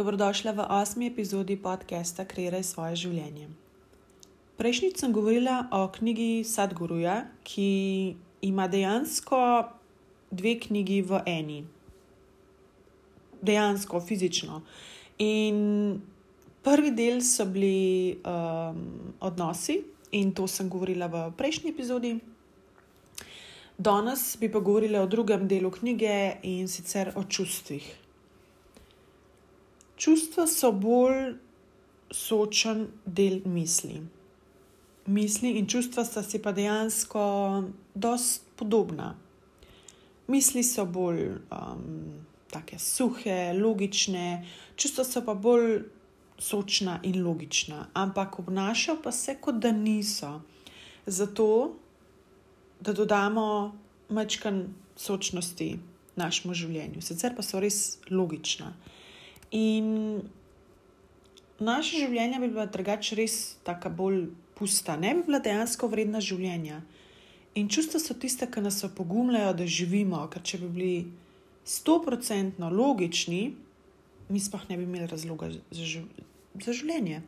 Dobrodošla v osmi epizodi podcasta Kreiraj svoje življenje. Prejšnjič sem govorila o knjigi Sadguruja, ki ima dejansko dve knjigi v eni. Dejansko, fizično. In prvi del so bili um, odnosi, in to sem govorila v prejšnji epizodi. Danes bi pa govorila o drugem delu knjige in sicer o čustvih. Čustva so bolj sočen del misli. Misli in čustva sta si pa dejansko precej podobna. Misli so bolj um, tako suhe, logične, čustva so pa bolj sočna in logična, ampak obnašajo pa se, kot da niso. Zato, da dodamo mačkan sočnosti našemu življenju, sicer pa so res logična. In naše življenje bi bila drugače res tako bolj pusta, ne bi bila dejansko vredna življenja. In čustva so tiste, ki nas opogumljajo, da živimo, ker če bi bili stoprocentno logični, mi sploh ne bi imeli razloga za, živ za življenje.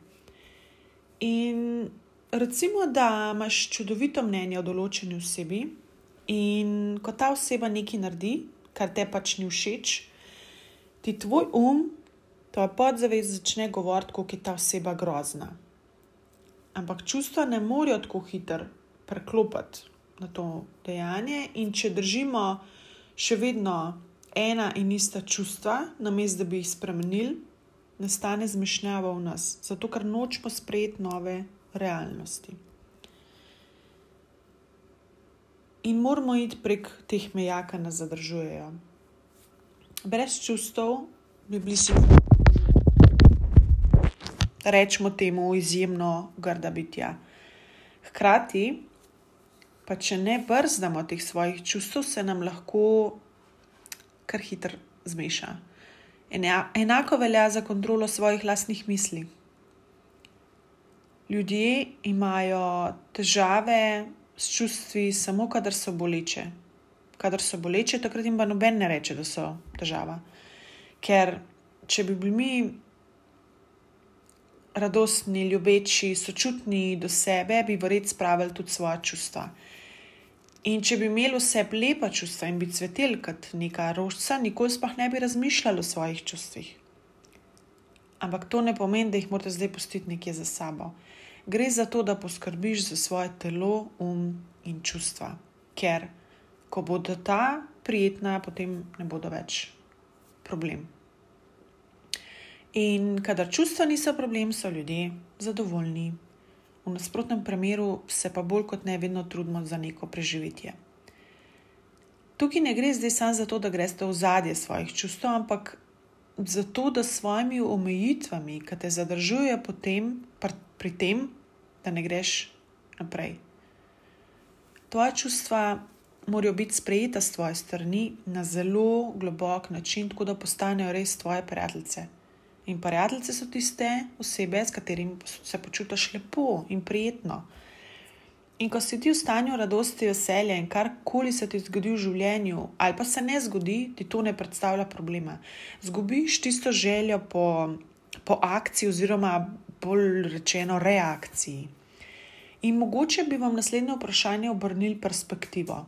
In recimo, da imaš čudovito mnenje o določeni osebi, in ko ta oseba nekaj naredi, kar te pač ni všeč, ti tvoj um to podzavest začne govoriti, kako je ta oseba grozna. Ampak čustva ne morejo tako hitro preklopiti na to dejanje, in če držimo še vedno ena in ista čustva, namesto da bi jih spremenili, nastane zmešnjava v nas, zato ker nočemo sprejeti nove realnosti. In moramo iti prek teh meja, ki nas zadržujejo. Brez čustev bi bili si rečemo temu, izjemno grda bitja. Hkrati, pa če ne brzdamo teh svojih čustev, se nam lahko kar hitro zmeša. Enako velja za kontrolo svojih lastnih misli. Ljudje imajo težave s čustvi, samo kadar so boleče. Kadar so boleče, takrat jim pa noben ne reče, da so težava. Ker če bi bili mi radostni, ljubeči, sočutni do sebe, bi v red spravili tudi svoje čustva. In če bi imeli vse lepa čustva in bi cveteli kot neka rožca, nikoli sploh ne bi razmišljali o svojih čustvih. Ampak to ne pomeni, da jih morate zdaj pustiti nekje za sabo. Gre za to, da poskrbiš za svoje telo, um in čustva. Ker ko bodo ta prijetna, potem ne bodo več problem. In kadar čustva niso problem, so ljudje zadovoljni. V nasprotnem primeru se pa bolj kot ne vedno trudimo za neko preživetje. Tukaj ne gre zdaj samo za to, da greš v zadje svojih čustev, ampak za to, da s svojimi omejitvami, ki te zadržujejo pri tem, da ne greš naprej. Tvoje čustva morajo biti sprejeta s tvoje strani na zelo globok način, tako da postanejo res tvoje prijateljice. In prijateljice so tiste osebe, s katerimi se počutiš lepo in prijetno. In ko si ti v stanju radosti, veselja in karkoli se ti zgodi v življenju, ali pa se ne zgodi, ti to ne predstavlja problema. Zgubiš tisto željo po, po akciji, oziroma bolj rečeno, reakciji. In mogoče bi vam naslednje vprašanje obrnili perspektivo.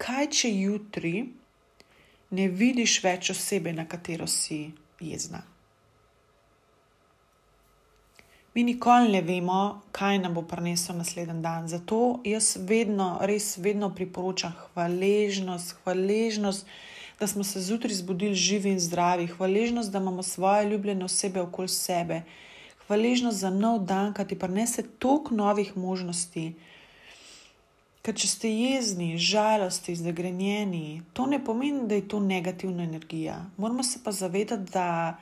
Kaj, če jutri ne vidiš več osebe, na katero si jezna? Mi nikoli ne vemo, kaj nam bo prinesel naslednji dan. Zato jaz vedno, res vedno priporočam hvaležnost, hvaležnost, da smo se zjutraj zbudili živi in zdravi, hvaležnost, da imamo svoje ljubljene osebe okoli sebe, hvaležnost za nov dan, ki ti prinese toliko novih možnosti. Ker če ste jezni, žalosti, zagrenjeni, to ne pomeni, da je to negativna energija. Moramo se pa zavedati, da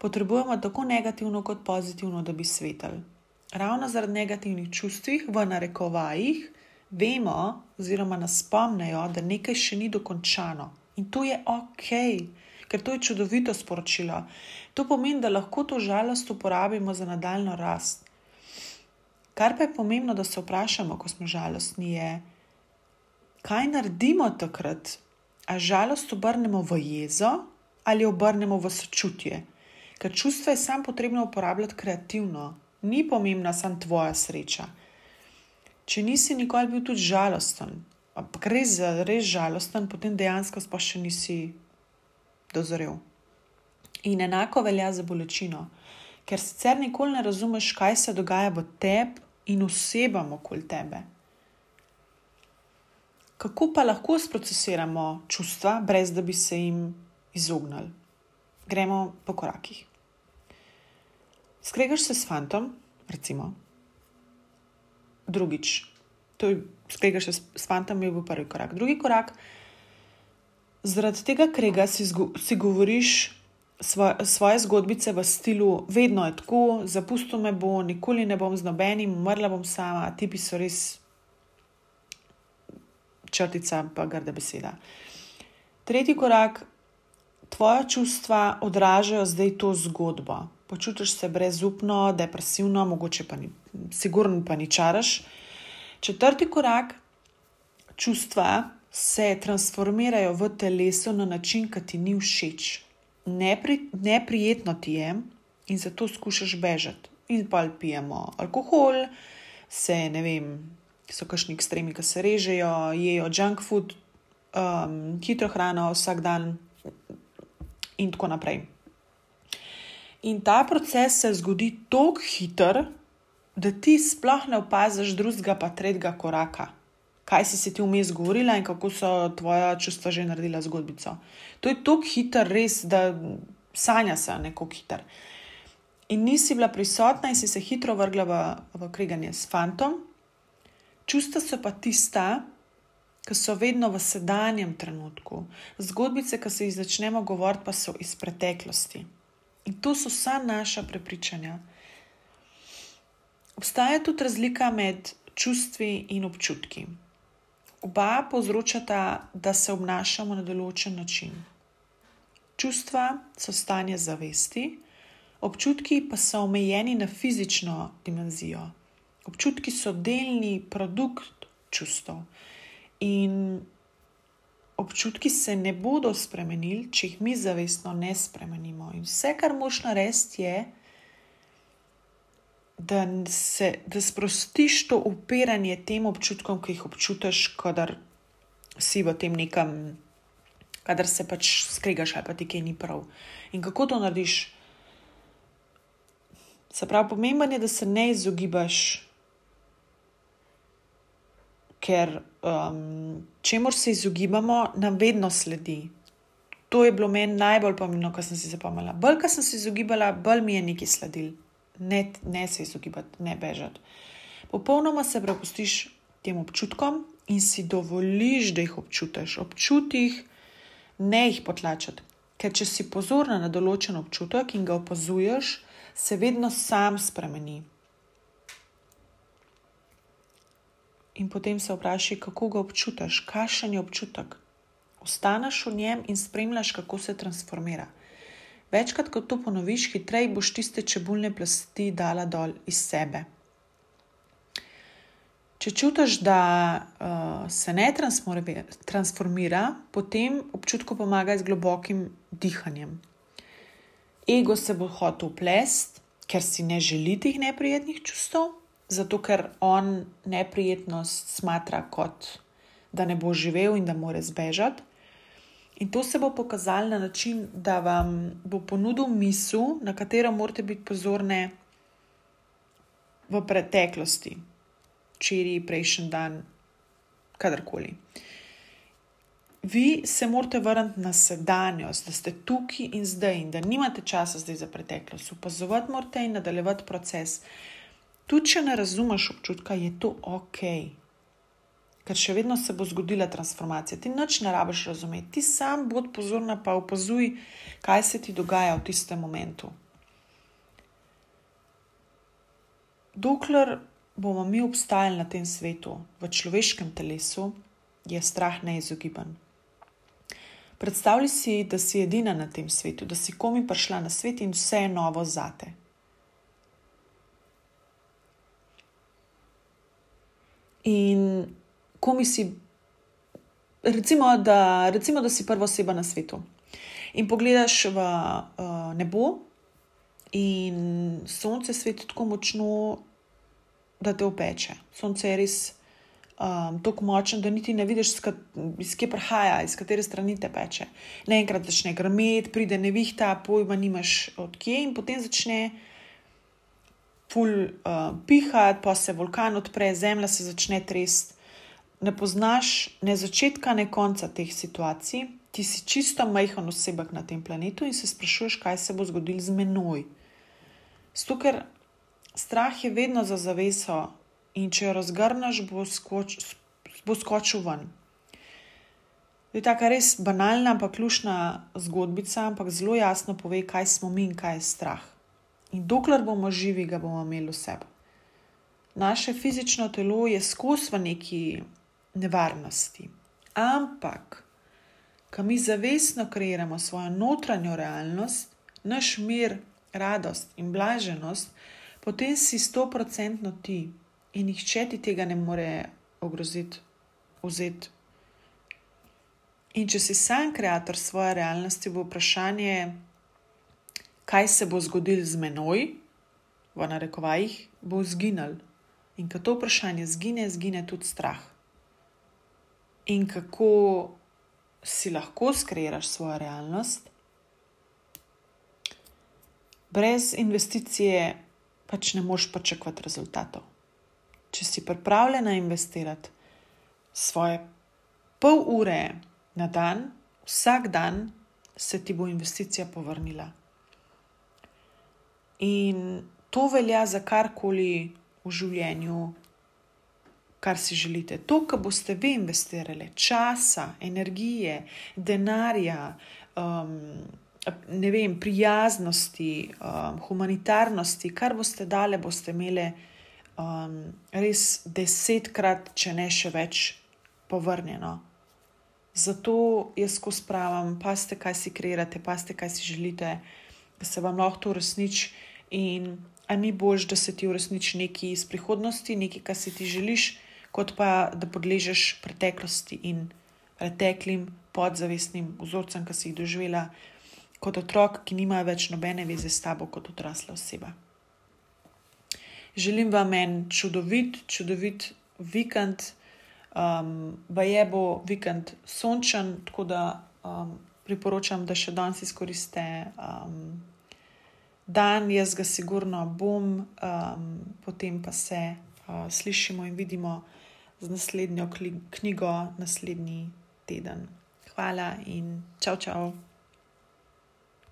potrebujemo tako negativno kot pozitivno, da bi svetili. Ravno zaradi negativnih čustv, v narekovajih, vemo, oziroma nas spomnejo, da nekaj še ni dokončano. In to je ok, ker to je čudovito sporočilo. To pomeni, da lahko to žalost uporabimo za nadaljno rast. Kar pa je pomembno, da se vprašamo, ko smo žalostni, je, kaj naredimo takrat. A žalost obrnemo v jezo ali obrnemo v sočutje? Ker čustva je samo potrebno uporabljati kreativno, ni pomembna samo tvoja sreča. Če nisi nikoli bil tudi žalosten, ampak res, res žalosten, potem dejansko pa še nisi dozorel. In enako velja za bolečino, ker sicer nikoli ne razumeš, kaj se dogaja v tebi in osebam okoli tebe. Kako pa lahko sprocesiramo čustva, brez da bi se jim izognili? Gremo po korakih. Skregaš se s fantom, recimo. Drugič, to je, skregaš se s fantom, je bil prvi korak. Drugi korak, zaradi tega krega si, zgo, si govoriš svoje, svoje zgodbice v stilu, vedno je tako, zapustil me bo, nikoli ne bom z nobenim, umrla bom sama, ti pi so res črtica, pa grda beseda. Tretji korak, tvoja čustva odražajo zdaj to zgodbo počutiš se brezupno, depresivno, mogoče pa ni, sigurno pa ni čaraš. Četrti korak, čustva se transformirajo v telesu na način, ki ti ni všeč. Nepri, neprijetno ti je in zato skušaš bežati. In pa pijemo alkohol, se ne vem, so kakšni ekstremi, ki se režejo, jejo junk food, um, hitro hrano vsak dan in tako naprej. In ta proces se zgodi tako hiter, da ti sploh ne opaziš drugega, pa tretjega koraka. Kaj si si ti vmes govorila in kako so tvoja čustva že naredila zgodbico. To je tako hiter, res, da sanja se neko hiter. In nisi bila prisotna in si se hitro vrgla v, v kriganje s fantom. Čustva so pa tista, ki so vedno v sedanjem trenutku. Zgodbice, ki se jih začnemo govoriti, pa so iz preteklosti. In to so vsa naša prepričanja. Obstaja tudi razlika med čustvi in občutki. Oba povzročata, da se obnašamo na določen način. Čustva so stanje zavesti, občutki pa so omejeni na fizično dimenzijo. Občutki so delni produkt čustev. In občutki se ne bodo spremenili, če jih mi zavestno ne spremenimo. In vse, kar moš narediti, je, da, se, da sprostiš to upiranje tem občutkom, ki jih občutiš, kadar si v tem nekem, kadar se pač skregaš ali pa ti kaj ni prav. In kako to narediš? Se pravi, pomembno je, da se ne izogibaš ker um, čemu se izogibamo, nam vedno sledi. To je bilo meni najbolj pomembno, kar sem si zapomnila. Bolj, kar sem se izogibala, bolj mi je nekaj sledil. Ne, ne se izogibati, ne bežati. Popolnoma se prepustiš tem občutkom in si dovoliš, da jih občutiš. Občutih ne jih potlačati. Ker če si pozorna na določen občutek in ga opazuješ, se vedno sam spremeni. In potem se vprašaj, kako ga občutiš, kakšen je občutek. Ostaneš v njem in spremljaš, kako se transformira. Večkrat, ko to ponoviš, hitreje boš tiste čebulne plasti dala dol iz sebe. Če čutiš, da uh, se ne transformira, potem občutku pomaga z globokim dihanjem. Ego se bo hotel plest, ker si ne želi teh neprijetnih čustev, zato ker on neprijetnost smatra kot da ne bo živel in da more zbežati. In to se bo pokazalo na način, da vam bo ponudil misel, na katero morate biti pozorni v preteklosti, včeraj, prejšnji dan, kadarkoli. Vi se morate vrniti na sedanjost, da ste tukaj in zdaj, in da nimate časa zdaj za preteklost. Opazovati morate in nadaljevati proces. Tudi če ne razumeš občutka, je to ok, ker še vedno se bo zgodila transformacija. Ti noč ne rabiš razumeti, ti sam bod pozorna, pa opazuj, kaj se ti dogaja v tistem momentu. Dokler bomo mi obstajali na tem svetu, v človeškem telesu, je strah neizogiben. Predstavljaj si, da si edina na tem svetu, da si komi prišla na svet in vse je novo zate. In ko mi si, recimo da, recimo, da si prva oseba na svetu in pogledaš v uh, nebo In sonce sveti tako močno, da te opeče. Sonce je res um, tako močno, da niti ne vidiš, iz kje prihaja, iz katere strani te peče. Naenkrat začne grmeti, pride nevihta, pojma nimaš odkje, in potem začne ful uh, pihati, pa se vulkan odpre, zemlja se začne tresti. Ne poznaš ne začetka, ne konca teh situacij, ti si čisto majhen osebek na tem planetu in se sprašuješ, kaj se bo zgodilo z menoj. Zato, ker strah je vedno za zaveso in če jo razgrneš, bo, skoč, bo skočil ven. To je tako res banalna, pa ključna zgodbica, ampak zelo jasno pove, kaj smo mi in kaj je strah. In dokler bomo živi, ga bomo imeli vse. Naše fizično telo je skozi v neki nevarnosti. Ampak, ko mi zavestno kreiramo svojo notranjo realnost, naš mir, radost in blaženost, potem si sto procentno ti in nihče ti tega ne more ogroziti, vzeti. In če si sam ustvarjalec svoje realnosti, bo vprašanje, kaj se bo zgodilo z menoj, v narekovajih, bo zginil. In ko to vprašanje zgine, zgine tudi strah. In kako si lahko skreiraš svojo realnost, brez investicije pač ne moš pričakovati rezultatov. Če si pripravljena investirati svoje pol ure na dan, vsak dan se ti bo investicija povrnila. In to velja za karkoli v življenju, kar si želite. To, kar boste vi investirali, časa, energije, denarja. Um, ne vem, prijaznosti, um, humanitarnosti, kar boste dali, boste imeli um, res desetkrat, če ne še več, povrnjeno. Zato jaz ko spravim, paste, kaj si kreirate, paste, kaj si želite, da se vam lahko to uresniči. In a ni bož, da se ti uresniči nekaj iz prihodnosti, nekaj, kar si ti želiš, kot pa da podležeš preteklosti in preteklim podzavestnim vzorcem, ki si jih doživela kot otrok, ki nima več nobene veze s tabo, kot odrasla oseba. Želim vam en čudovit, čudovit vikend, um, pa je bo vikend sončen, tako da um, priporočam, da še danes izkoriste um, dan, jaz ga sigurno bom, um, potem pa se uh, slišimo in vidimo z naslednjo knjigo naslednji teden. Hvala in čau, čau.